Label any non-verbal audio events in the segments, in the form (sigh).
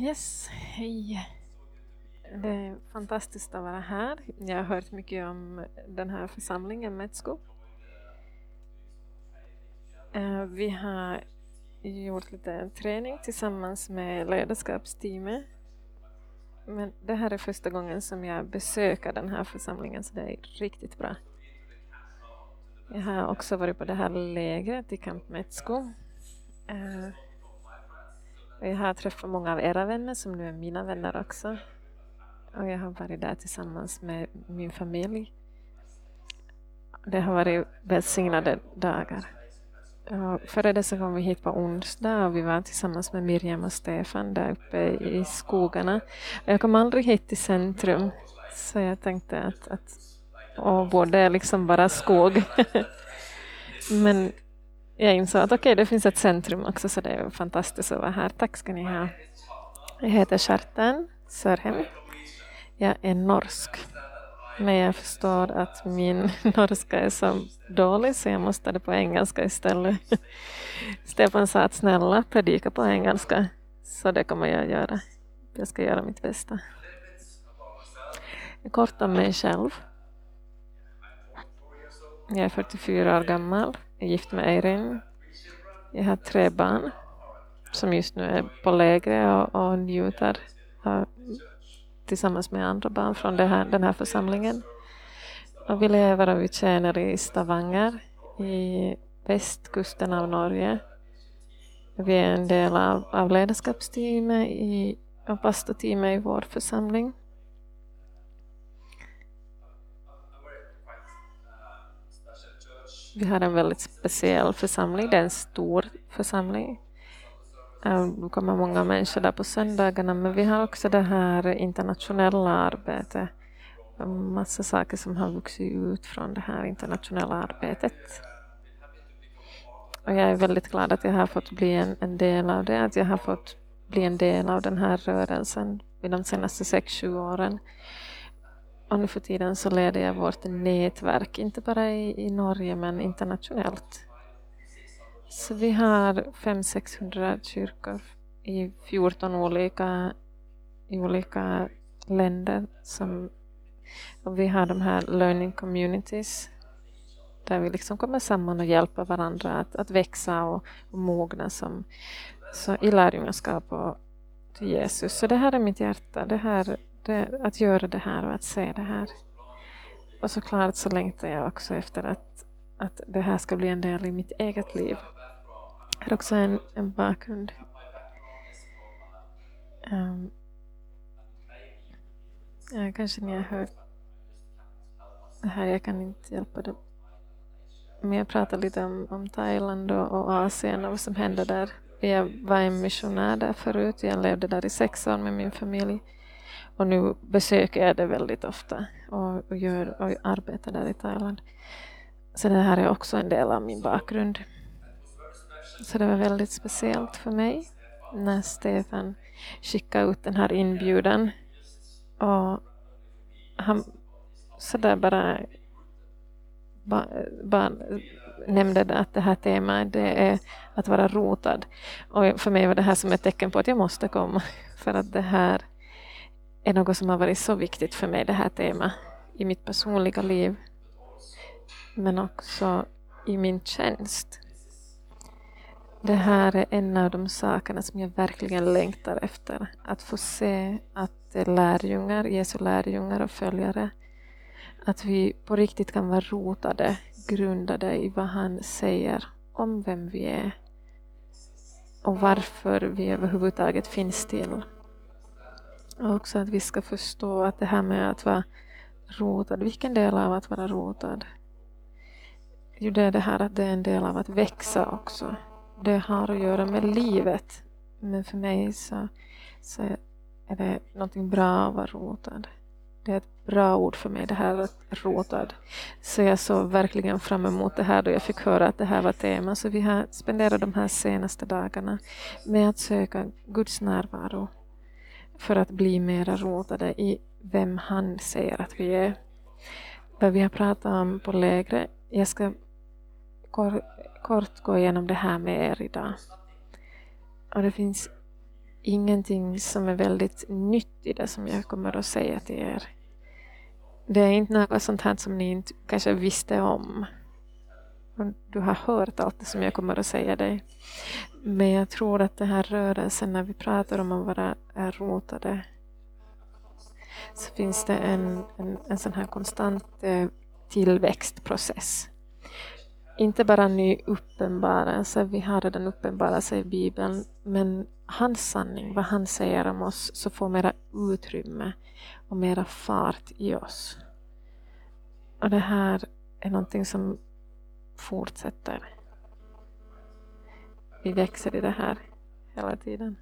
Yes, hej. Det är fantastiskt att vara här. Jag har hört mycket om den här församlingen Metsko. Eh, vi har gjort lite träning tillsammans med ledarskapsteamet. Men det här är första gången som jag besöker den här församlingen så det är riktigt bra. Jag har också varit på det här lägret i Camp Metsko. Eh, och jag har träffat många av era vänner som nu är mina vänner också. Och jag har varit där tillsammans med min familj. Det har varit välsignade dagar. Och före det så kom vi hit på onsdag och vi var tillsammans med Miriam och Stefan där uppe i skogarna. Jag kom aldrig hit till centrum så jag tänkte att, att och både liksom bara skog. (laughs) Men jag insåg att okej, okay, det finns ett centrum också så det är fantastiskt att vara här. Tack ska ni ha. Jag heter Kjartan Sörhem. Jag är norsk. Men jag förstår att min (laughs) norska är så dålig så jag måste det på engelska istället. (laughs) Stefan sa att snälla predika på engelska. Så det kommer jag göra. Jag ska göra mitt bästa. Kort om mig själv. Jag är 44 år gammal. Är gift med Eirin. Jag har tre barn som just nu är på lägre och, och njuter av, tillsammans med andra barn från här, den här församlingen. Och vi lever och vi tjänar i Stavanger i västkusten av Norge. Vi är en del av, av ledarskapsteamet i, och pastorteamet i vår församling. Vi har en väldigt speciell församling, det är en stor församling. Ehm, det kommer många människor där på söndagarna, men vi har också det här internationella arbetet. Massa saker som har vuxit ut från det här internationella arbetet. Och jag är väldigt glad att jag har fått bli en, en del av det, att jag har fått bli en del av den här rörelsen i de senaste sex sju åren. Och nu för tiden så leder jag vårt nätverk, inte bara i, i Norge men internationellt. Så vi har 500-600 kyrkor i 14 olika, i olika länder. Som, och vi har de här learning communities där vi liksom kommer samman och hjälper varandra att, att växa och, och mogna som, så i lärjungaskap och till Jesus. Så det här är mitt hjärta. Det här det, eh, att göra det här och att se det här. Och såklart så längtar jag också efter att, att det här ska bli en del i mitt eget liv. Jag har också en, en bakgrund. Um, ja, kanske ni har hört det här, jag kan inte hjälpa det. Men jag pratade lite om, om Thailand och, och Asien och vad som hände där. Jag var en missionär där förut, jag levde där i sex år med min familj. Och nu besöker jag det väldigt ofta och, och, gör, och arbetar där i Thailand. Så det här är också en del av min bakgrund. Så det var väldigt speciellt för mig när Stefan skickade ut den här inbjudan. Och han sådär bara, ba, ba, nämnde att det här temat det är att vara rotad. Och för mig var det här som ett tecken på att jag måste komma. (laughs) För att det här är något som har varit så viktigt för mig, det här temat, i mitt personliga liv. Men också i min tjänst. Det här är en av de sakerna som jag verkligen längtar efter. Att få se att lärjungar, Jesu lärjungar och följare, att vi på riktigt kan vara rotade, grundade i vad han säger om vem vi är och varför vi överhuvudtaget finns till. Och också att vi ska förstå att det här med att vara rotad, vilken del av att vara rotad? Jo, det är det här att det är en del av att växa också. Det har att göra med livet. Men för mig så, så är det någonting bra att vara rotad. Det är ett bra ord för mig, det här att rotad. Så jag såg verkligen fram emot det här då jag fick höra att det här var tema. Så vi har spenderat de här senaste dagarna med att söka Guds närvaro för att bli mera rotade i vem han säger att vi är. Vad vi har pratat om på lägre, jag ska kort, kort gå igenom det här med er idag. Och det finns ingenting som är väldigt nytt i det som jag kommer att säga till er. Det är inte något sånt här som ni inte kanske visste om. Du har hört allt det som jag kommer att säga dig. Men jag tror att det här rörelsen, när vi pratar om att vara rotade, så finns det en, en, en sån här konstant eh, tillväxtprocess. Inte bara ny uppenbarelse, vi har redan uppenbarelse i Bibeln, men hans sanning, vad han säger om oss, så får mera utrymme och mera fart i oss. Och det här är någonting som fortsätter. Vi växer i det här hela tiden.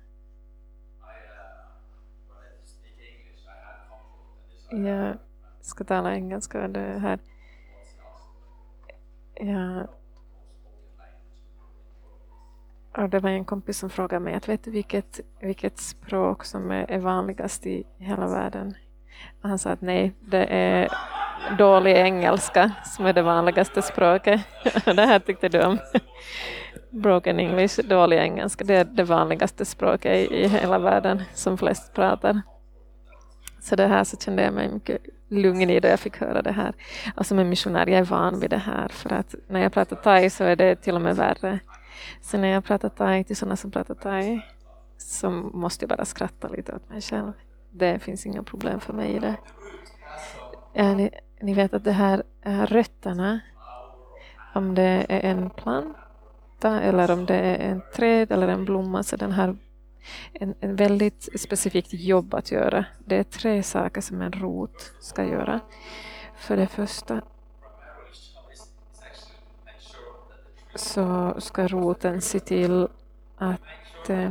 Jag ska tala engelska. Det här. Ja. och det var en kompis som frågade mig att vet du vilket, vilket språk som är, är vanligast i hela världen? Och han sa att nej, det är dålig engelska som är det vanligaste språket. (laughs) det här tyckte du om. Broken English, dålig engelska, det är det vanligaste språket i, i hela världen som flest pratar. Så det här så kände jag mig mycket lugn i då jag fick höra det här. Och som en missionär, jag är van vid det här för att när jag pratar thai så är det till och med värre. Så när jag pratar thai till sådana som pratar thai så måste jag bara skratta lite åt mig själv. Det finns inga problem för mig i det. Ja, ni, ni vet att det här är rötterna, om det är en planta eller om det är en träd eller en blomma, så den har en, en väldigt specifikt jobb att göra. Det är tre saker som en rot ska göra. För det första så ska roten se till att eh,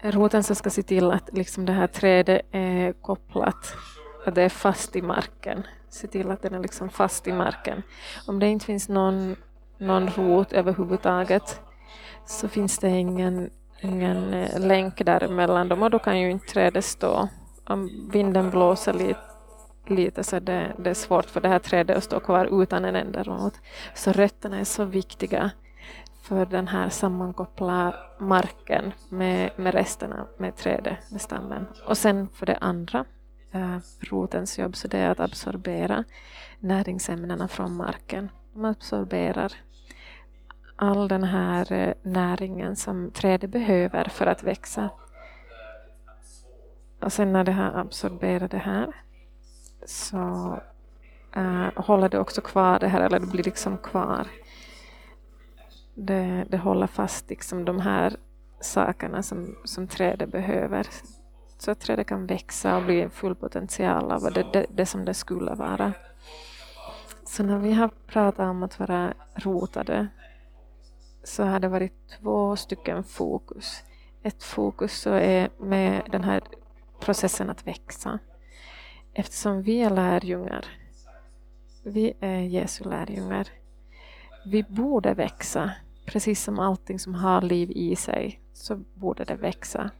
roten så ska se till att liksom det här trädet är kopplat, att det är fast i marken. Se till att den är liksom fast i marken. Om det inte finns någon, någon rot överhuvudtaget så finns det ingen, ingen eh, länk däremellan dem och då kan ju inte trädet stå. Om vinden blåser lite lite så det, det är svårt för det här trädet att stå kvar utan en enda rot. Så rötterna är så viktiga för den här sammankoppla marken med, med resterna med trädet, med stammen. Och sen för det andra, Eh, rotens jobb, så det är att absorbera näringsämnena från marken. De absorberar all den här äh, näringen som trädet behöver för att växa. Och sen när det har absorberat det här så äh, håller det också kvar det här, eller det blir liksom kvar. Det, det håller fast liksom de här sakerna som, som trädet behöver. Så att trädet kan växa och bli full potential av det, det, det som det skulle vara. Så när vi har pratat om att vara rotade så har det varit två stycken fokus. Ett fokus så är med den här processen att växa eftersom vi är lärjungar, vi är Jesu lärjungar, vi borde växa, precis som allting som har liv i sig, så borde det växa.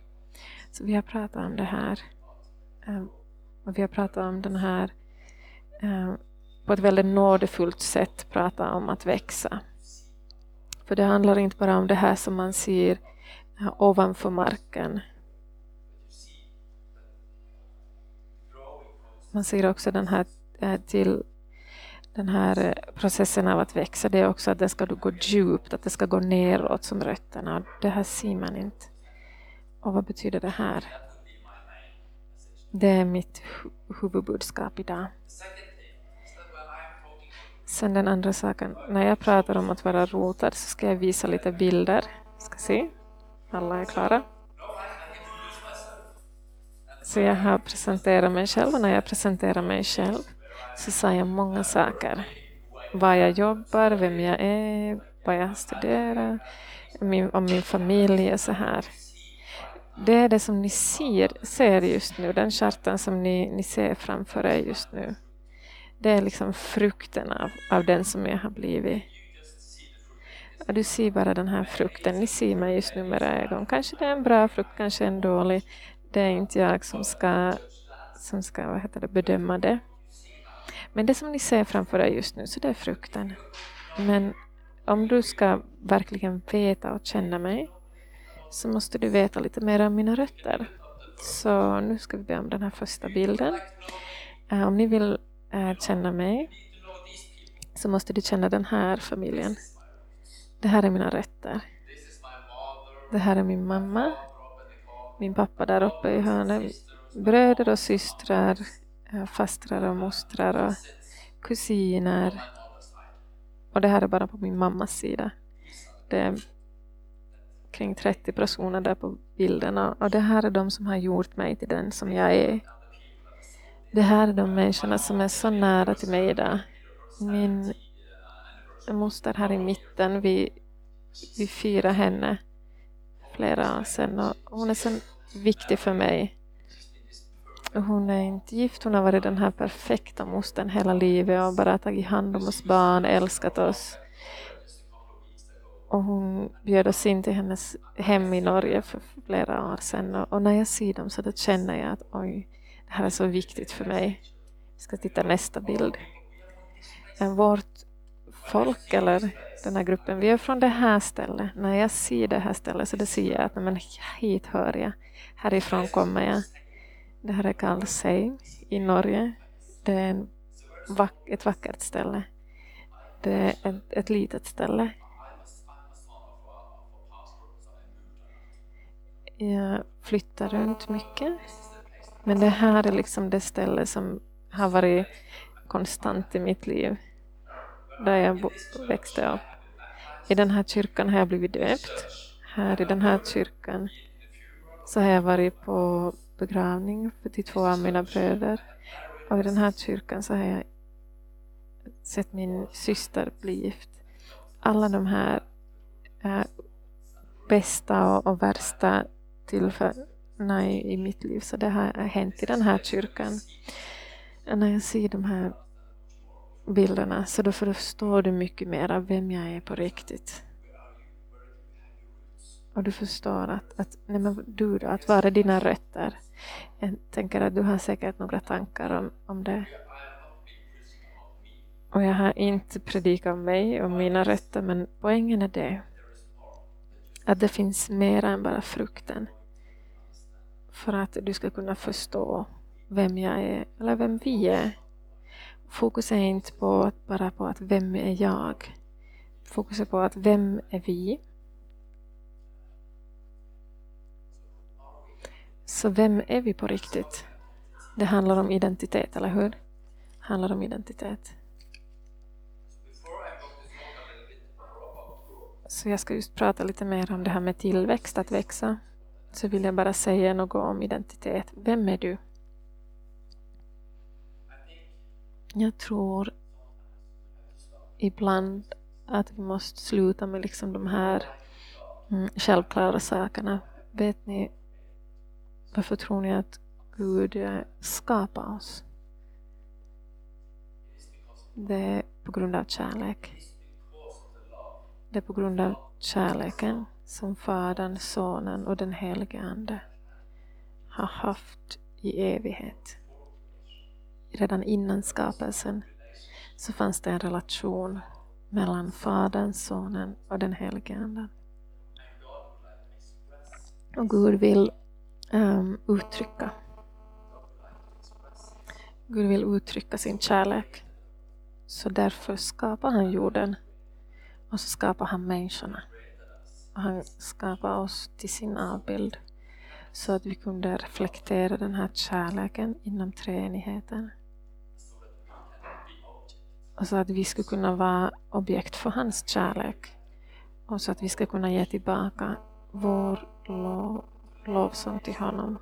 Så vi har pratat om det här. Ehm, och vi har pratat om den här ehm, på ett väldigt nådefullt sätt, prata om att växa. För det handlar inte bara om det här som man ser eh, ovanför marken, man ser också den här eh, till den här processen av att växa, det är också att det ska gå djupt, att det ska gå neråt som rötterna. Det här ser man inte. Och vad betyder det här? Det är mitt huvudbudskap idag. Sen den andra saken, när jag pratar om att vara rotad så ska jag visa lite bilder. Ska se, alla är klara. Så jag har presenterat mig själv och när jag presenterar mig själv så säger jag många saker. Var jag jobbar, vem jag är, vad jag studerar, min, om min familj och så här. Det är det som ni ser, ser just nu, den chartan som ni, ni ser framför er just nu. Det är liksom frukten av, av den som jag har blivit. Och du ser bara den här frukten, ni ser mig just nu med era ögon. Kanske det är en bra frukt, kanske en dålig det är inte jag som ska, som ska vad heter det, bedöma det. Men det som ni ser framför er just nu, så det är frukten. Men om du ska verkligen veta och känna mig, så måste du veta lite mer om mina rötter. Så nu ska vi be om den här första bilden. Eh, om ni vill eh, känna mig så måste du känna den här familjen. Det här är mina rötter. Det här är min mamma, min pappa där uppe i hörnet, bröder och systrar, eh, fastrar och mostrar och kusiner. Och det här är bara på min mammas sida. Det är kring 30 personer där på bilderna och det här är de som har gjort mig till den som jag är. Det här är de människorna som är så nära till mig idag. Min moster här i mitten, vi, vi firar henne flera år sedan och hon är så viktig för mig. Hon är inte gift, hon har varit den här perfekta mostern hela livet och bara tagit hand om oss barn, älskat oss. Och hon bjöd oss in till hennes hem i Norge för flera år sedan och, och när jag ser dem så känner jag att oj, det här är så viktigt för mig. Vi ska titta nästa bild. Vårt folk eller den här gruppen, vi är från det här stället. När jag ser det här stället så det ser jag att men hit hör jag, härifrån kommer jag. Det här är Kalsheim i Norge. Det är vack ett vackert ställe. Det är ett, ett litet ställe. Jag flyttar runt mycket. Men det här är liksom det ställe som har varit konstant i mitt liv. Där jag växte upp. I den här kyrkan har jag blivit döpt. Här i den här kyrkan så har jag varit på begravning för de två av mina bröder. Och i den här kyrkan så har jag sett min syster bli gift. Alla de här äh, bästa och, och värsta tillfällena i, i mitt liv. Så det har hänt i den här kyrkan. När jag ser de här bilderna så då förstår du mycket mer av vem jag är på riktigt. Och du förstår att, att nej men du då, att var är dina rötter. Jag tänker att du har säkert några tankar om, om det. Och jag har inte predikat om mig och mina rötter men poängen är det. Att det finns mer än bara frukten. För att du ska kunna förstå vem jag är, eller vem vi är. Fokus är inte på, bara på att vem är jag? Fokus är på att vem är vi? Så vem är vi på riktigt? Det handlar om identitet, eller hur? Det handlar om identitet. Så jag ska just prata lite mer om det här med tillväxt, att växa. Så vill jag bara säga något om identitet. Vem är du? Jag tror ibland att vi måste sluta med liksom de här mm, självklara sakerna. Vet ni, varför tror ni att Gud skapar oss? Det är på grund av kärlek. Det är på grund av kärleken som Fadern, Sonen och den helige Ande har haft i evighet. Redan innan skapelsen så fanns det en relation mellan Fadern, Sonen och den helige Anden. Och Gud vill um, uttrycka. Gud vill uttrycka sin kärlek. Så därför skapar han jorden och så skapar han människorna. Han skapade oss till sin avbild så att vi kunde reflektera den här kärleken inom treenigheten. Och så att vi skulle kunna vara objekt för hans kärlek. Och så att vi ska kunna ge tillbaka vår lov, lovsång till honom.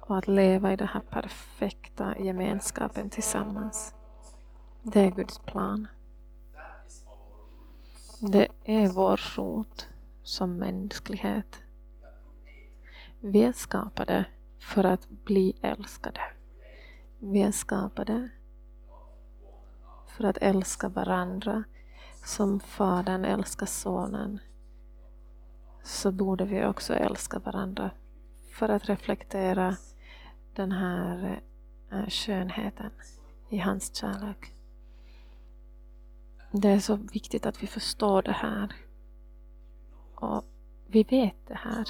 Och att leva i den här perfekta gemenskapen tillsammans. Det är Guds plan. Det är vår rot som mänsklighet. Vi är skapade för att bli älskade. Vi är skapade för att älska varandra som Fadern älskar Sonen så borde vi också älska varandra för att reflektera den här eh, skönheten i hans kärlek. Det är så viktigt att vi förstår det här. Och vi vet det här.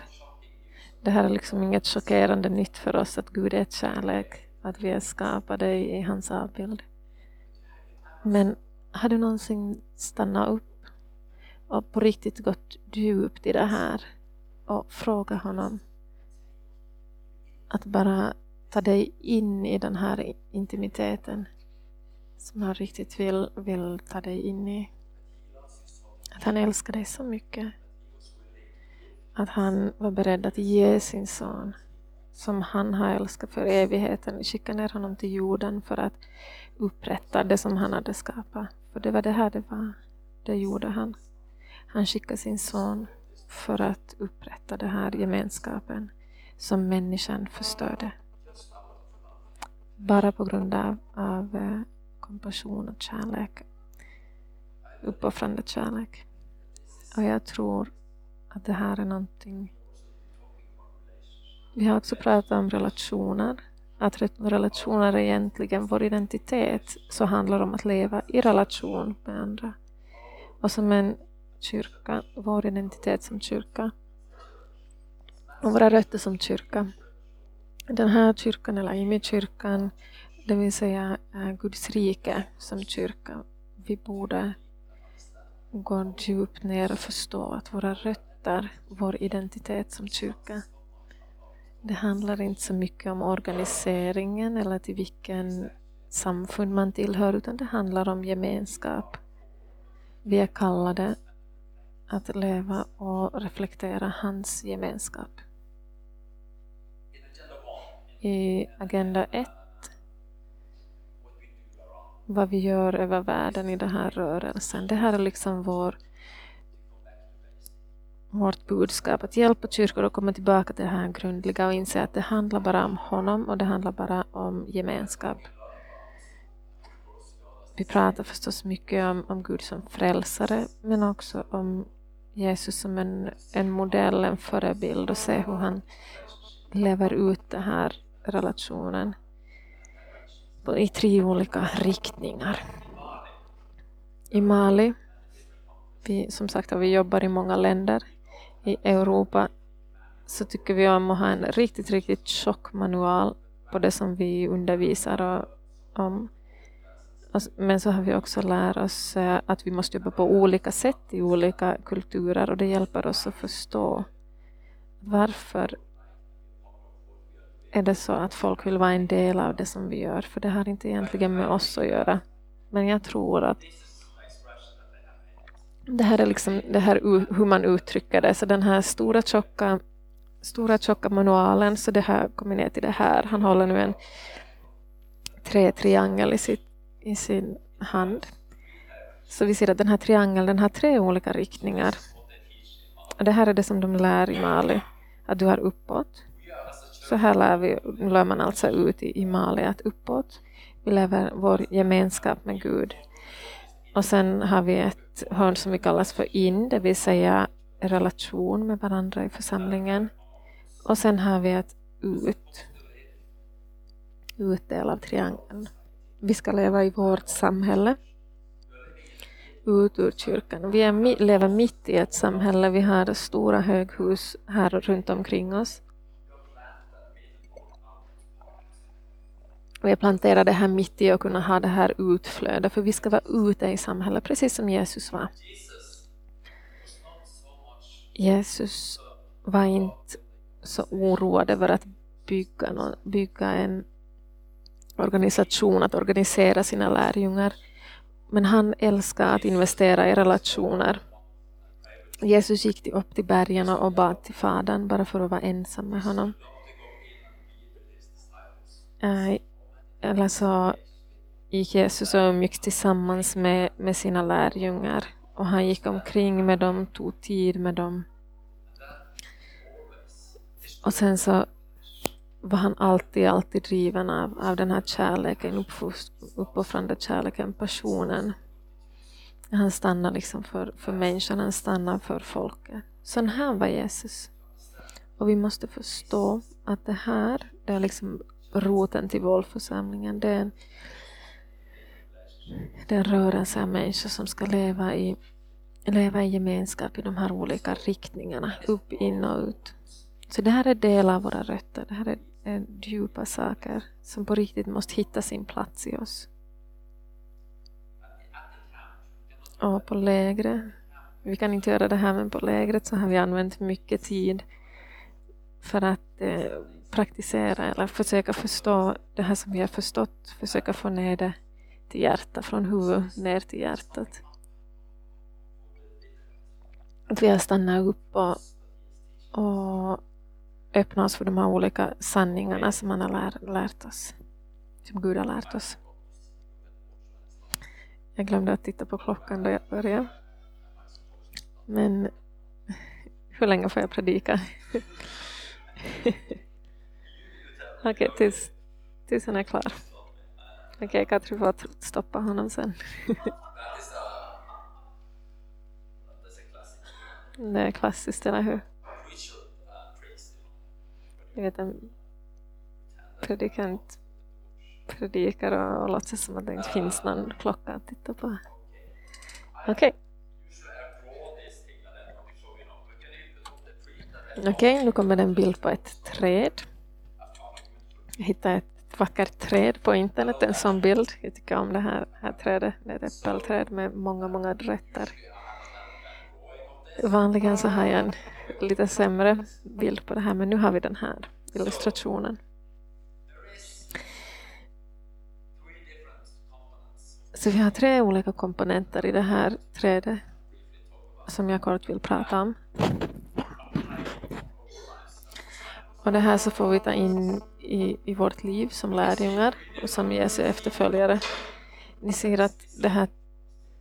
det här är liksom inget chockerande nytt för oss att Gud är kärlek, att vi är skapade i hans avbild. Men har du någonsin stannat upp och på riktigt gått djupt i det här och frågat honom att bara ta dig in i den här intimiteten som han riktigt vill, vill ta dig in i. Att han älskar dig så mycket. Att han var beredd att ge sin son som han har älskat för evigheten, skicka ner honom till jorden för att upprätta det som han hade skapat. För det var det här det var. Det gjorde han. Han skickade sin son för att upprätta den här gemenskapen som människan förstörde. Bara på grund av, av eh, kompassion och kärlek. Uppoffrande kärlek. Och jag tror att det här är någonting vi har också pratat om relationer. Att relationer är egentligen vår identitet. Så handlar det om att leva i relation med andra. Och som en kyrka, vår identitet som kyrka. Och våra rötter som kyrka. Den här kyrkan, eller Imi-kyrkan, det vill säga eh, Guds rike som kyrka. Vi borde gå djupt ner och förstå att våra rötter, vår identitet som kyrka, det handlar inte så mycket om organiseringen eller till vilken samfund man tillhör, utan det handlar om gemenskap. Vi är kallade att leva och reflektera hans gemenskap. I Agenda 1 vad vi gör över världen i den här rörelsen. Det här är liksom vår vårt budskap, att hjälpa kyrkor att komma tillbaka till det här grundliga och inse att det handlar bara om honom och det handlar bara om gemenskap. Vi pratar förstås mycket om, om Gud som frälsare men också om Jesus som en, en modell, en förebild och se hur han lever ut den här relationen i tre olika riktningar. I Mali, vi, som sagt vi jobbar i många länder i Europa så tycker vi om att ha en riktigt, riktigt tjock manual på det som vi undervisar om. Men så har vi också lärt oss eh, att vi måste jobba på olika sätt i olika kulturer och det hjälper oss att förstå varför är det så att folk vill vara en del av det som vi gör. För det har inte egentligen med oss att göra. Men jag tror att det här är liksom det här hur man uttrycker det. Så den här stora tjocka, stora tjocka manualen, så det här kommer ner till det här. Han håller nu en trätriangel i, sitt, i sin hand. Så vi ser att den här triangeln den har tre olika riktningar. Och det här är det som de lär i Mali, att du har uppåt. Så här lär, vi, lär man alltså ut i, i Mali att uppåt. Vi lever vår gemenskap med Gud. Och sen har vi ett hörn som vi kallas för in, det vill säga relation med varandra i församlingen. Och sen har vi ett ut, utdel av triangeln. Vi ska leva i vårt samhälle, ut ur kyrkan. Vi är, lever mitt i ett samhälle, vi har stora höghus här runt omkring oss. Och jag planterar det här mitt i och kunna ha det här utflödet, för vi ska vara ute i samhället, precis som Jesus var. Jesus var inte så oroad över att bygga, någon, bygga en organisation, att organisera sina lärjungar. Men han älskar att investera i relationer. Jesus gick upp till bergen och bad till Fadern bara för att vara ensam med honom. Eh, eller så gick Jesus och umgicks tillsammans med, med sina lärjungar och han gick omkring med dem, tog tid med dem. Och sen så var han alltid, alltid driven av, av den här kärleken, uppoffrande kärleken, passionen. Han stannade liksom för, för människan, han stannade för folket. Sån här var Jesus. Och vi måste förstå att det här, det är liksom roten till våldförsamlingen. Det är en, det är en rörelse av människor som ska leva i, leva i gemenskap i de här olika riktningarna, upp, in och ut. Så det här är delar av våra rötter, det här är, är djupa saker som på riktigt måste hitta sin plats i oss. Och på lägre, vi kan inte göra det här men på lägret så har vi använt mycket tid för att eh, praktisera eller försöka förstå det här som vi har förstått, försöka få ner det till hjärtat, från huvudet ner till hjärtat. Att vi har stannat upp och, och öppnat oss för de här olika sanningarna som man har lär, lärt oss, som Gud har lärt oss. Jag glömde att titta på klockan då jag började. Men hur länge får jag predika? (laughs) Okej, okay, tills, tills han är klar. Okej, okay, Katri får stoppa honom sen. det är klassiskt, eller hur? Jag vet en predikant predikar och, och låtsas som att det inte finns någon klocka att titta på. Okej. Okay. Okej, okay, nu kommer det en bild på ett träd. Jag hittade ett vackert träd på internet, en sån bild. Jag tycker om det här, här trädet. Det är ett äppelträd med många, många rötter. Vanligen så har jag en lite sämre bild på det här, men nu har vi den här illustrationen. Så vi har tre olika komponenter i det här trädet som jag kort vill prata om. Och det här så får vi ta in i, i vårt liv som lärjungar och som Jesu efterföljare. Ni ser att det här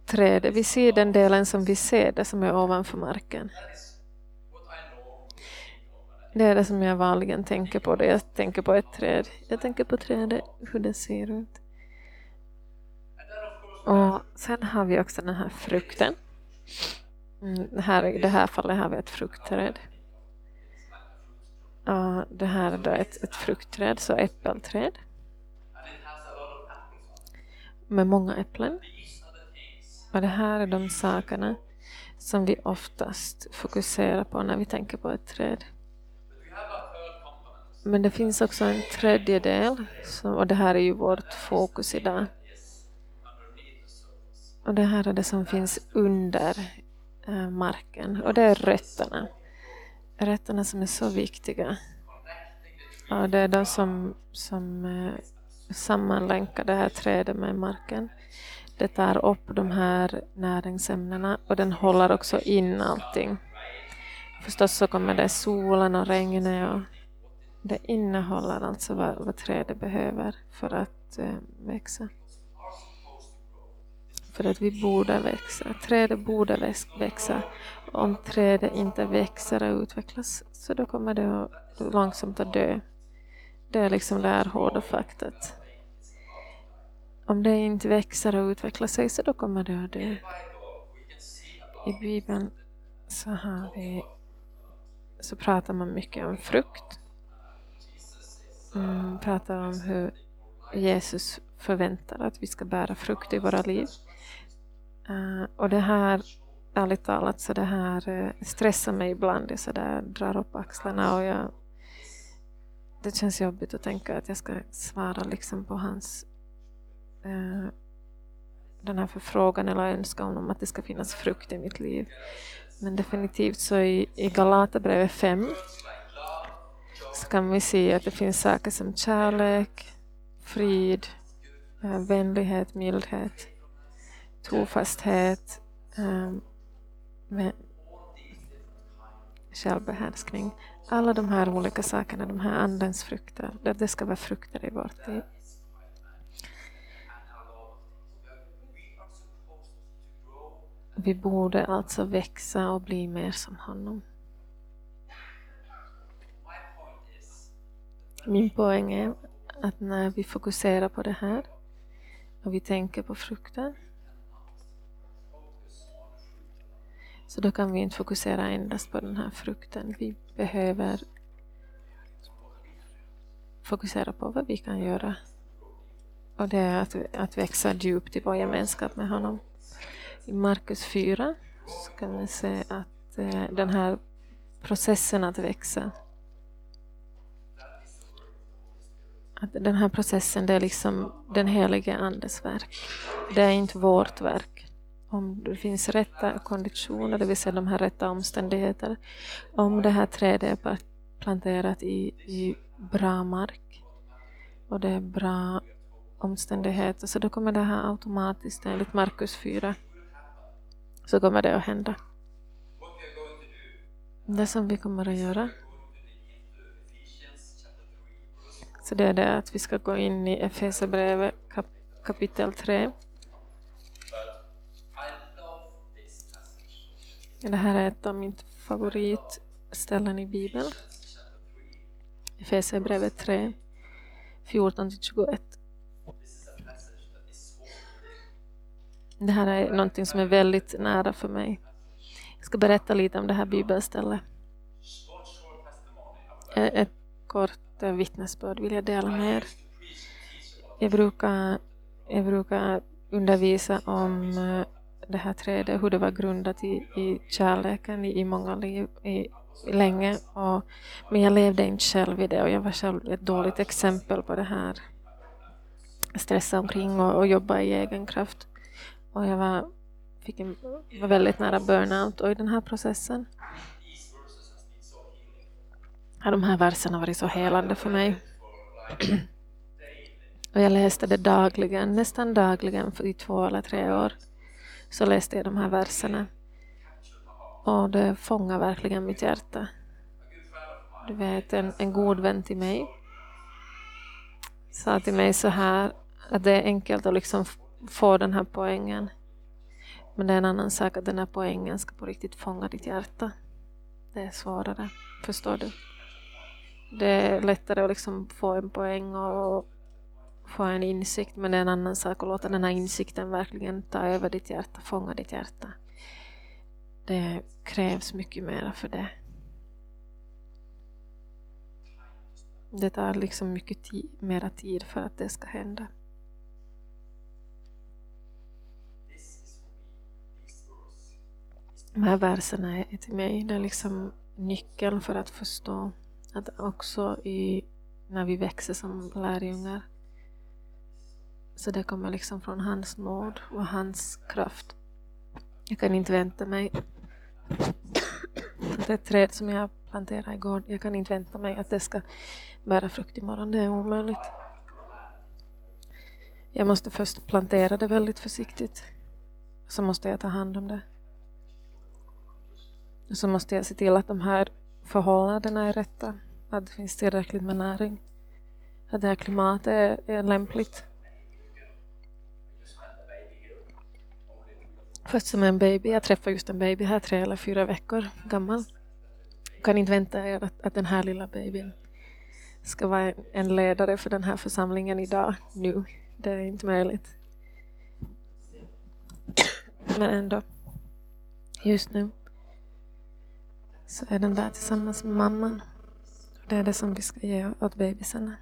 trädet, vi ser den delen som vi ser, det som är ovanför marken. Det är det som jag vanligen tänker på, det jag tänker på ett träd. Jag tänker på trädet, hur det ser ut. Och sen har vi också den här frukten. Mm, här, I det här fallet har vi ett fruktträd. Uh, det här är då ett, ett fruktträd, så äppelträd. Med många äpplen. Och det här är de sakerna som vi oftast fokuserar på när vi tänker på ett träd. Men det finns också en tredje del, och det här är ju vårt fokus idag. Och det här är det som finns under eh, marken, och det är rötterna rätterna som är så viktiga. Ja, det är de som, som eh, sammanlänkar det här trädet med marken. Det tar upp de här näringsämnena och den håller också in allting. Förstås så kommer det solen och regnet och det innehåller alltså vad, vad trädet behöver för att eh, växa. För att vi borde växa. Trädet borde växa. Om trädet inte växer och utvecklas så då kommer det långsamt att dö. Det är liksom det här hårda faktet. Om det inte växer och utvecklar sig så då kommer det att dö. I Bibeln så har vi så pratar man mycket om frukt. Man pratar om hur Jesus förväntar att vi ska bära frukt i våra liv. Eh, och det här, ärligt talat, så det här eh, stressar mig ibland. Jag så där drar upp axlarna och jag, det känns jobbigt att tänka att jag ska svara liksom på hans eh, den här förfrågan eller önskan om att det ska finnas frukt i mitt liv. Men definitivt så i, i Galaterbrevet 5 så kan vi se att det finns saker som kärlek, frid, eh, vänlighet, mildhet trofasthet, um, med självbehärskning. Alla de här olika sakerna, de här andens frukter, det, det ska vara frukter i vårt liv. Vi borde alltså växa och bli mer som honom. Min poäng är att när vi fokuserar på det här och vi tänker på frukten Så då kan vi inte fokusera endast på den här frukten. Vi behöver fokusera på vad vi kan göra. Och det är att, att växa djupt i vår gemenskap med honom. I Markus 4 så kan vi se att eh, den här processen att växa att den här processen det är liksom den helige Andes verk. Det är inte vårt verk. Om det finns rätta konditioner, det vill säga de här rätta omständigheterna. Om det här trädet är planterat i, i bra mark och det är bra omständigheter så då kommer det här automatiskt enligt Markus 4 så kommer det att hända. Det som vi kommer att göra så det är det att vi ska gå in i Efesierbrevet kap kapitel 3. Det här är ett av mina favoritställen i Bibeln. Efesierbrevet 3, 14-21. Det här är någonting som är väldigt nära för mig. Jag ska berätta lite om det här bibelstället. Ett kort vittnesbörd vill jag dela med er. Jag brukar, jag brukar undervisa om eh, det här trädet, hur det var grundat i, i kärleken i, i många liv, i, länge. Och, men jag levde inte själv i det och jag var själv ett dåligt exempel på det här. Stressa omkring och, och jobba i egen kraft. Och jag var, fick en, var väldigt nära burnout och i den här processen har de här verserna varit så helande för mig. (clears throat) Och jag läste det dagligen, nästan dagligen i två eller tre år. Så läste jag de här verserna. Och det fångar verkligen mitt hjärta. Du vet, en, en god vän till mig sa till mig så här att det är enkelt att liksom få den här poängen. Men det är en annan sak att den här poängen ska på riktigt fånga ditt hjärta. Det är svårare, förstår du? Det är lättare att liksom få en poäng och få en insikt men det är en annan sak att låta den här insikten verkligen ta över ditt hjärta, fånga ditt hjärta. Det krävs mycket mer för det. Det tar liksom mycket tid, mera tid för att det ska hända. De här verserna är till mig det är liksom nyckeln för att förstå att också i, när vi växer som lärjungar så det kommer liksom från hans nåd och hans kraft. Jag kan inte vänta mig att ett träd som jag planterade igår, jag kan inte vänta mig att det ska bära frukt imorgon, det är omöjligt. Jag måste först plantera det väldigt försiktigt. Så måste jag ta hand om det. Och så måste jag se till att de här förhållandena är rätta. Att det finns tillräckligt med näring. Att det här klimatet är, är lämpligt. Först som en baby, jag träffade just en baby här tre eller fyra veckor gammal. Jag kan inte vänta er att, att den här lilla babyn ska vara en ledare för den här församlingen idag, nu. Det är inte möjligt. Men ändå, just nu så är den där tillsammans med mamman. Det är det som vi ska ge åt bebisarna.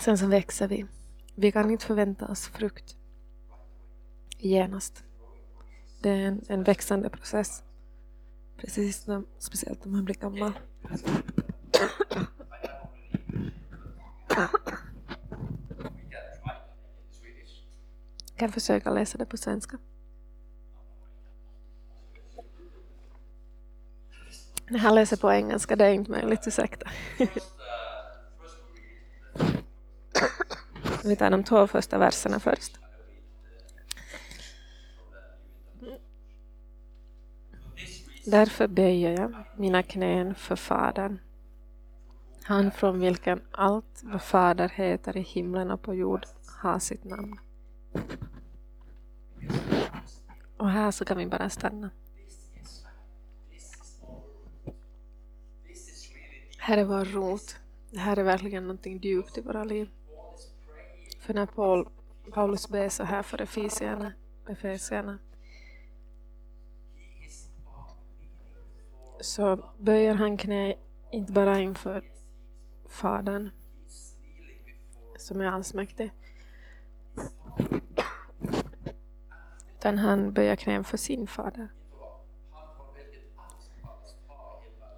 Sen så växer vi. Vi kan inte förvänta oss frukt genast. Det är en, en växande process. Precis som, speciellt när man blir gammal. Jag kan försöka läsa det på svenska. När han läser på engelska, det är inte möjligt, ursäkta. Vi tar de två första verserna först. Därför böjer jag mina knän för Fadern, han från vilken allt vad Fader heter i himlen och på jord har sitt namn. Och här så kan vi bara stanna. här är vår rot. Det här är verkligen någonting djupt i våra liv. För när Paul, Paulus ber så här för Efesierna, Efesierna så böjer han knä inte bara inför Fadern som är allsmäktig utan han böjer knä för sin fader.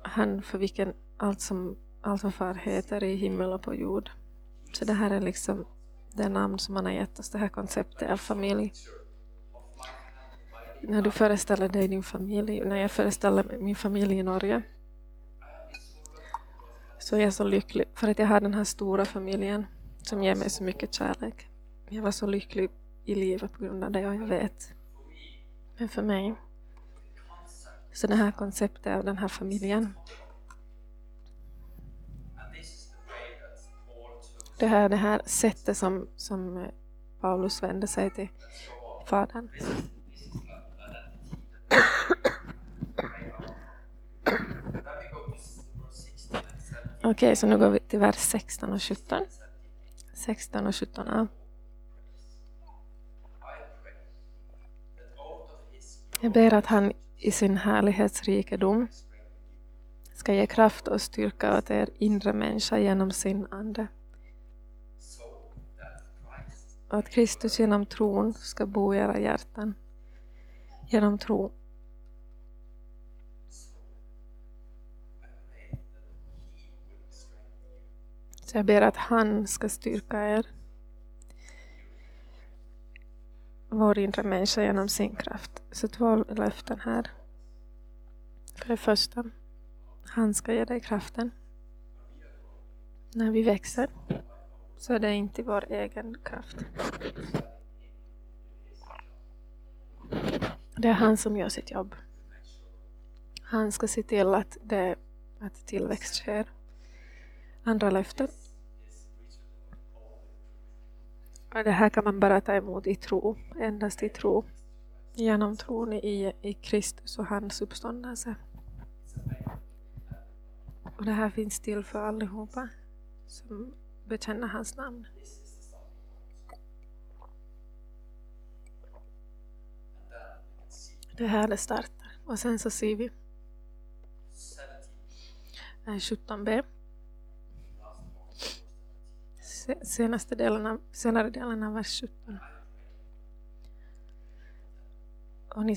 han för vilken allt som allt vad far heter i himmel och på jord. Så det här är liksom det namn som man har gett oss, det här konceptet av familj. När du föreställer dig din familj, när jag föreställer min familj i Norge, så är jag så lycklig för att jag har den här stora familjen som ger mig så mycket kärlek. Jag var så lycklig i livet på grund av det och jag vet. Men för mig, så det här konceptet av den här familjen det här, det här sättet som, som eh, Paulus vände sig till Fadern. Okej, okay, så nu går vi till vers 16 och 17. 16 och 17 ja. Jag ber att han i sin härlighetsrikedom ska ge kraft och styrka åt er inre människa genom sin ande att Kristus genom tron ska bo i era hjärtan. Genom tro. Så jag ber att han ska styrka er. Vår inre människa genom sin kraft. Så två löften här. För det första, han ska ge dig kraften. När vi växer. Så det är inte vår egen kraft. Det är han som gör sitt jobb. Han ska se till att, det, att tillväxt sker. Andra löften. Det här kan man bara ta emot i tro, endast i tro. Genom tron i, i Kristus och hans uppståndelse. Och det här finns till för allihopa som bekänna hans namn. Det här det startar. Och sen så ser vi 17b. Senaste delen av, senare delen av vers 17. Och ni,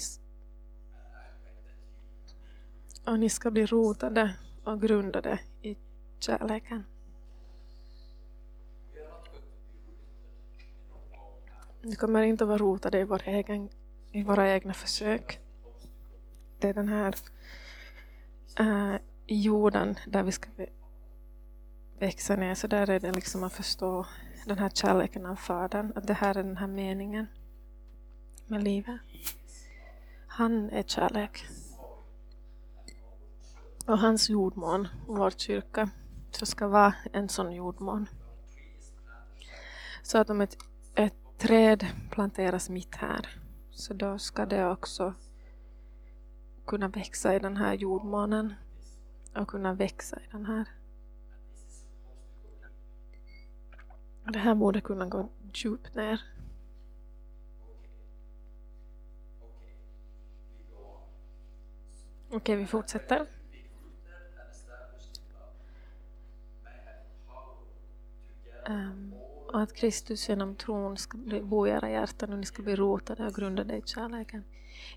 och ni ska bli rotade och grundade i kärleken. Vi kommer inte att vara rotade i, vår egen, i våra egna försök. Det är den här äh, jorden där vi ska växa ner. Så där är det liksom att förstå den här kärleken av Fadern. Att det här är den här meningen med livet. Han är kärlek. Och hans jordmån, vår kyrka, så ska vara en sån jordmån. Så att om ett, ett träd planteras mitt här så då ska det också kunna växa i den här jordmånen och kunna växa i den här. Det här borde kunna gå djupt ner. Okej, vi fortsätter. Um, och att Kristus genom tron ska bo i era hjärtan och ni ska bli rotade och grundade i kärleken.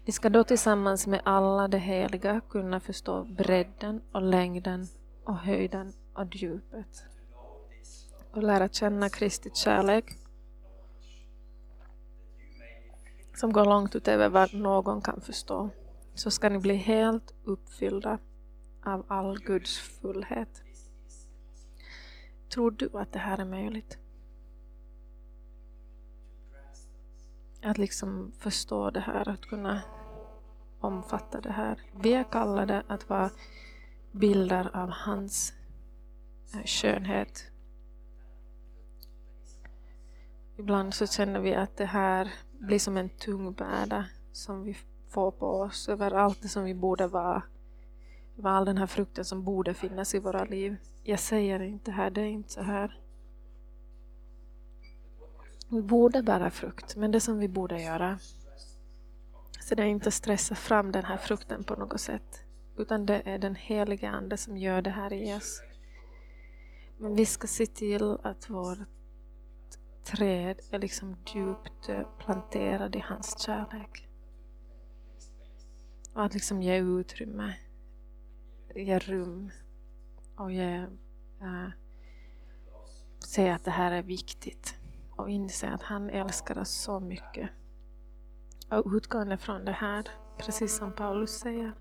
Ni ska då tillsammans med alla de heliga kunna förstå bredden och längden och höjden och djupet och lära känna Kristi kärlek som går långt utöver vad någon kan förstå så ska ni bli helt uppfyllda av all Guds fullhet. Tror du att det här är möjligt? Att liksom förstå det här, att kunna omfatta det här. Vi är kallade att vara bilder av hans eh, skönhet. Ibland så känner vi att det här blir som en tung börda som vi får på oss över allt det som vi borde vara. Över all den här frukten som borde finnas i våra liv. Jag säger inte här, det är inte så här. Vi borde bära frukt, men det som vi borde göra så det är inte stressa fram den här frukten på något sätt. Utan det är den heliga Ande som gör det här i oss. Men vi ska se till att vårt träd är liksom djupt planterad i hans kärlek. Och att liksom ge utrymme ge rum och ge, eh, äh, säga att det här är viktigt och inse att han älskar oss så mycket. Och utgående från det här, precis som Paulus säger,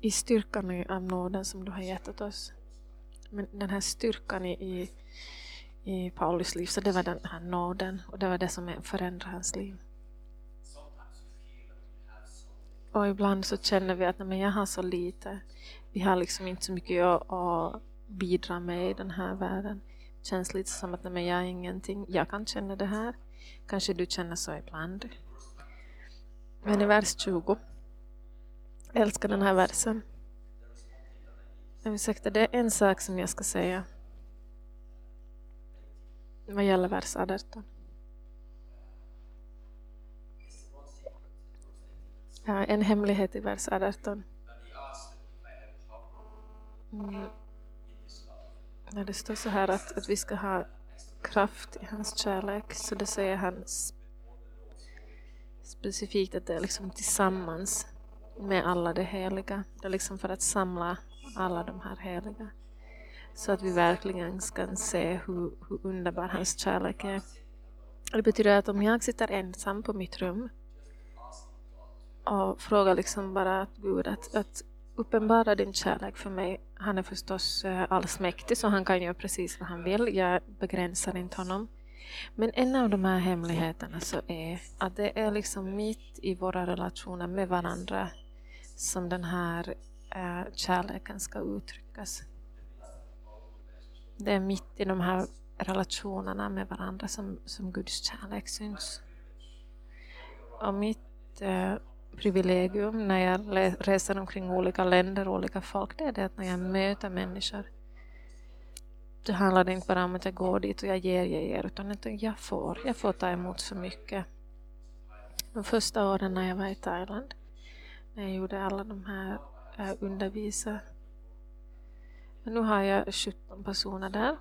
i styrkan av nåden som du har gett åt oss. Men den här styrkan i, i, i Paulus liv, så det var den här nåden och det var det som förändrade hans liv. Och ibland så känner vi att nej, jag har så lite. Vi har liksom inte så mycket att, att bidra med i den här världen. Det känns lite som att nej, jag är ingenting. Jag kan känna det här. Kanske du känner så ibland. Men i vers 20 jag älskar den här versen. Ursäkta, det är en sak som jag ska säga. Vad gäller vers 18. Ja, en hemlighet i vers 18. Mm. När det står så här att, att vi ska ha kraft i hans kärlek. Så det säger han specifikt att det är liksom tillsammans med alla de heliga. Det är liksom för att samla alla de här heliga. Så att vi verkligen ska se hur, hur underbar hans kärlek är. Det betyder att om jag sitter ensam på mitt rum och frågar liksom bara att Gud att, att uppenbara din kärlek för mig. Han är förstås eh, allsmäktig så han kan göra precis vad han vill. Jag begränsar inte honom. Men en av de här hemligheterna så är att det är liksom mitt i våra relationer med varandra som den här eh, kärleken ska uttryckas. Det är mitt i de här relationerna med varandra som, som Guds kärlek syns. Och mitt eh, privilegium när jag reser omkring olika länder och olika folk, det är det att när jag möter människor det handlar inte bara om att jag går dit och jag ger, jag ger, utan att jag får. Jag får ta emot så mycket. De första åren när jag var i Thailand när jag gjorde alla de här eh, undervisa. Men nu har jag 17 personer där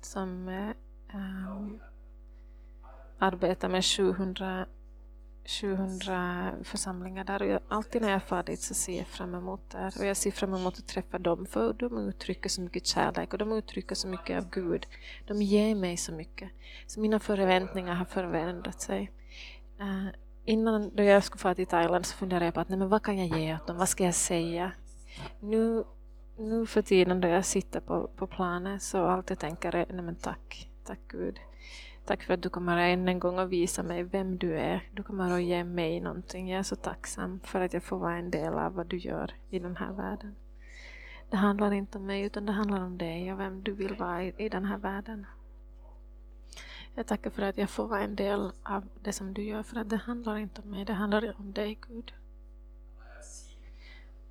som um, arbetar med 700, 700 församlingar där. Och jag, alltid när jag far dit så ser jag fram emot det. Och jag ser fram emot att träffa dem för de uttrycker så mycket kärlek och de uttrycker så mycket av Gud. De ger mig så mycket. Så mina förväntningar har förändrat sig. Uh, innan då jag skulle fara till Thailand så funderade jag på att nej, men vad kan jag ge åt dem, vad ska jag säga? Nu, nu för tiden då jag sitter på, på planet så allt jag tänker är nej men tack, tack Gud. Tack för att du kommer än en gång att visa mig vem du är. Du kommer att ge mig någonting. Jag är så tacksam för att jag får vara en del av vad du gör i den här världen. Det handlar inte om mig utan det handlar om dig och vem du vill vara i, i den här världen. Jag tackar för att jag får vara en del av det som du gör, för att det handlar inte om mig, det handlar om dig Gud.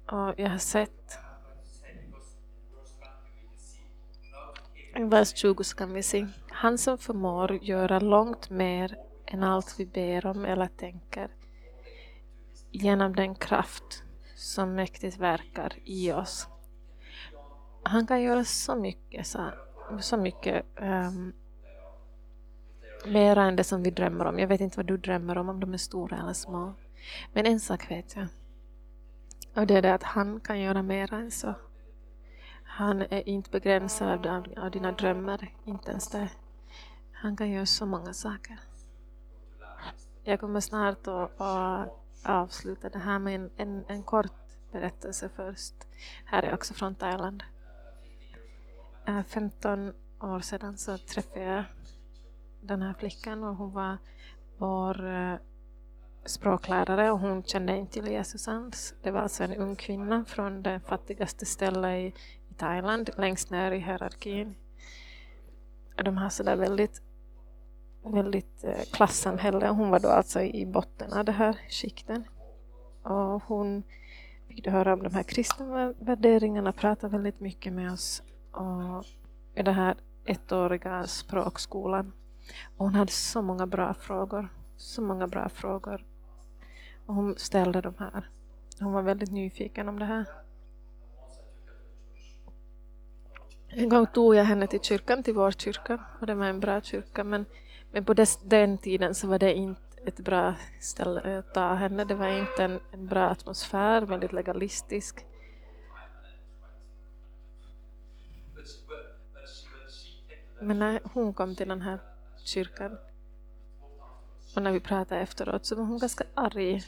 Och jag har sett i vers 20 så kan vi se han som förmår göra långt mer än allt vi ber om eller tänker genom den kraft som mäktigt verkar i oss. Han kan göra så mycket, så, så mycket um, Mera än det som vi drömmer om. Jag vet inte vad du drömmer om, om de är stora eller små. Men en sak vet jag. Och det är det att han kan göra mera än så. Han är inte begränsad av, av dina drömmar, inte ens det. Han kan göra så många saker. Jag kommer snart att, att avsluta det här med en, en, en kort berättelse först. Här är också från Thailand. Eh, 15 år sedan så träffade jag den här flickan och hon var vår eh, språklärare och hon kände inte till Jesus alls. Det var alltså en ung kvinna från det fattigaste stället i, i Thailand, längst ner i hierarkin. De har sådär väldigt, väldigt eh, klassamhälle hon var då alltså i botten av det här skikten. Och hon fick höra om de här kristna värderingarna, pratade väldigt mycket med oss och i den här ettåriga språkskolan och hon hade så många bra frågor. Så många bra frågor. Och hon ställde de här. Hon var väldigt nyfiken om det här. En gång tog jag henne till kyrkan, till vår kyrka. Och det var en bra kyrka. Men, men på des, den tiden så var det inte ett bra ställe att ta henne. Det var inte en, en bra atmosfär, väldigt legalistisk. Men när hon kom till den här kyrkan och när vi pratade efteråt så var hon ganska arg.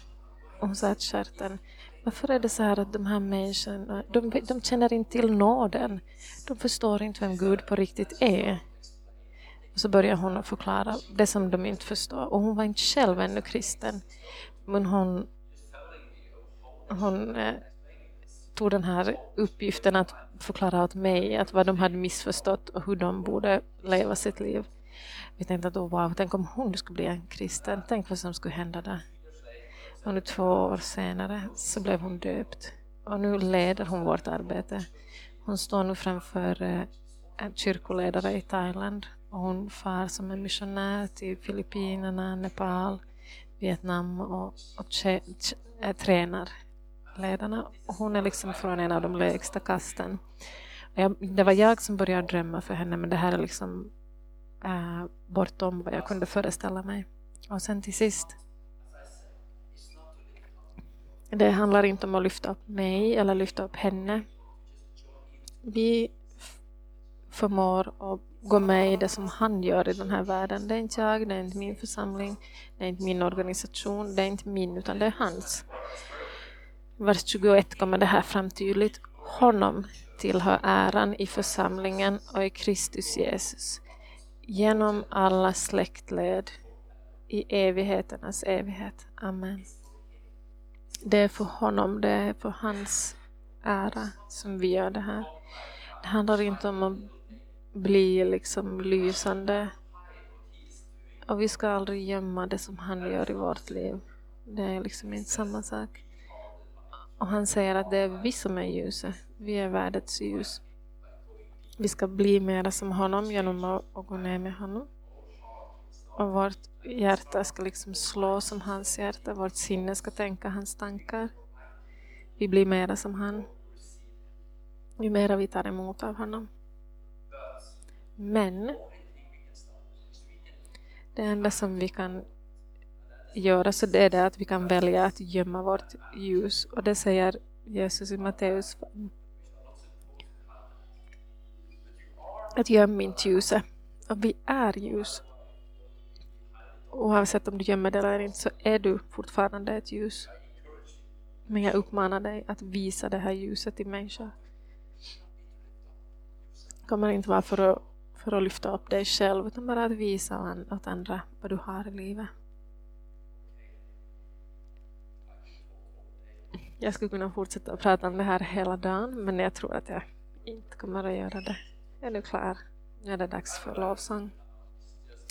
Och hon sa att Kärten, varför är det så här att de här människorna, de, de känner inte till nåden. De förstår inte vem Gud på riktigt är. Och så började hon att förklara det som de inte förstår. Och hon var inte själv ännu kristen. Men hon, hon eh, tog den här uppgiften att förklara åt mig att vad de hade missförstått och hur de borde leva sitt liv. Vi tänkte att wow, tänk om hon skulle bli en kristen, tänk vad som skulle hända där. Och nu två år senare så blev hon döpt och nu leder hon vårt arbete. Hon står nu framför eh, en kyrkoledare i Thailand och hon far som en missionär till Filippinerna, Nepal, Vietnam och, och tje, tje, äh, tränar ledarna. Och hon är liksom från en av de lägsta kasten. Jag, det var jag som började drömma för henne men det här är liksom äh, bortom vad jag kunde föreställa mig. Och sen till sist det handlar inte om att lyfta upp mig eller lyfta upp henne. Vi förmår att gå med i det som han gör i den här världen. Det är inte jag, det är inte min församling, det är inte min organisation, det är inte min utan det är hans. Vers 21 kommer det här fram tydligt. Honom tillhör äran i församlingen och i Kristus Jesus genom alla släktled i evigheternas evighet. Amen. Det är för honom, det är för hans ära som vi gör det här. Det handlar inte om att bli liksom lysande. Och vi ska aldrig gömma det som han gör i vårt liv. Det är liksom inte samma sak. Och han säger att det är vi som är ljuset. Vi är världens ljus. Vi ska bli mera som honom genom att, att gå ner med honom. Och vårt hjärta ska liksom slå som hans hjärta. Vårt sinne ska tänka hans tankar. Vi blir mera som han. Ju mera vi tar emot av honom. Men det enda som vi kan göra så det är det att vi kan välja att gömma vårt ljus. Och det säger Jesus i Matteus 5. Att gömma inte ljuset. Och vi är ljus. Oavsett om du gömmer det eller inte så är du fortfarande ett ljus. Men jag uppmanar dig att visa det här ljuset till människor. Det kommer inte vara för att, för att lyfta upp dig själv utan bara att visa åt andra vad du har i livet. Jag skulle kunna fortsätta prata om det här hela dagen men jag tror att jag inte kommer att göra det. Är nu klar. Nu är det dags för lovsång.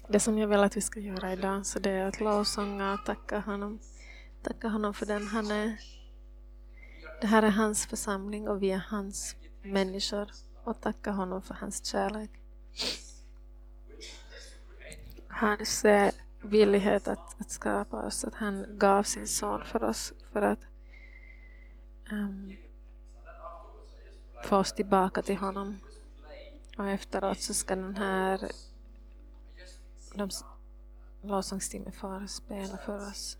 Det som jag vill att vi ska göra idag så det är att lovsånga och tacka honom. Tacka honom för den han är. Det här är hans församling och vi är hans människor och tacka honom för hans kärlek. Hans eh, villighet att, att skapa oss, att han gav sin son för oss för att um, få oss tillbaka till honom. Och efteråt så ska den här de lovsångsteamen få spela för oss.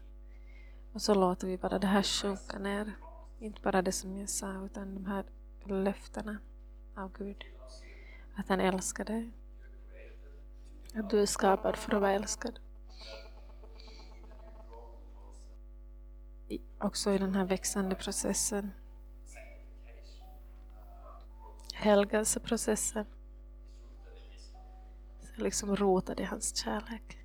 Och så låter vi bara det här sjunka ner. Inte bara det som jag sa utan de här löftena av Gud. Att han älskar dig. Att du är skapad för att vara älskad. också i den här växande processen. Helgelseprocessen liksom rotad i hans kärlek.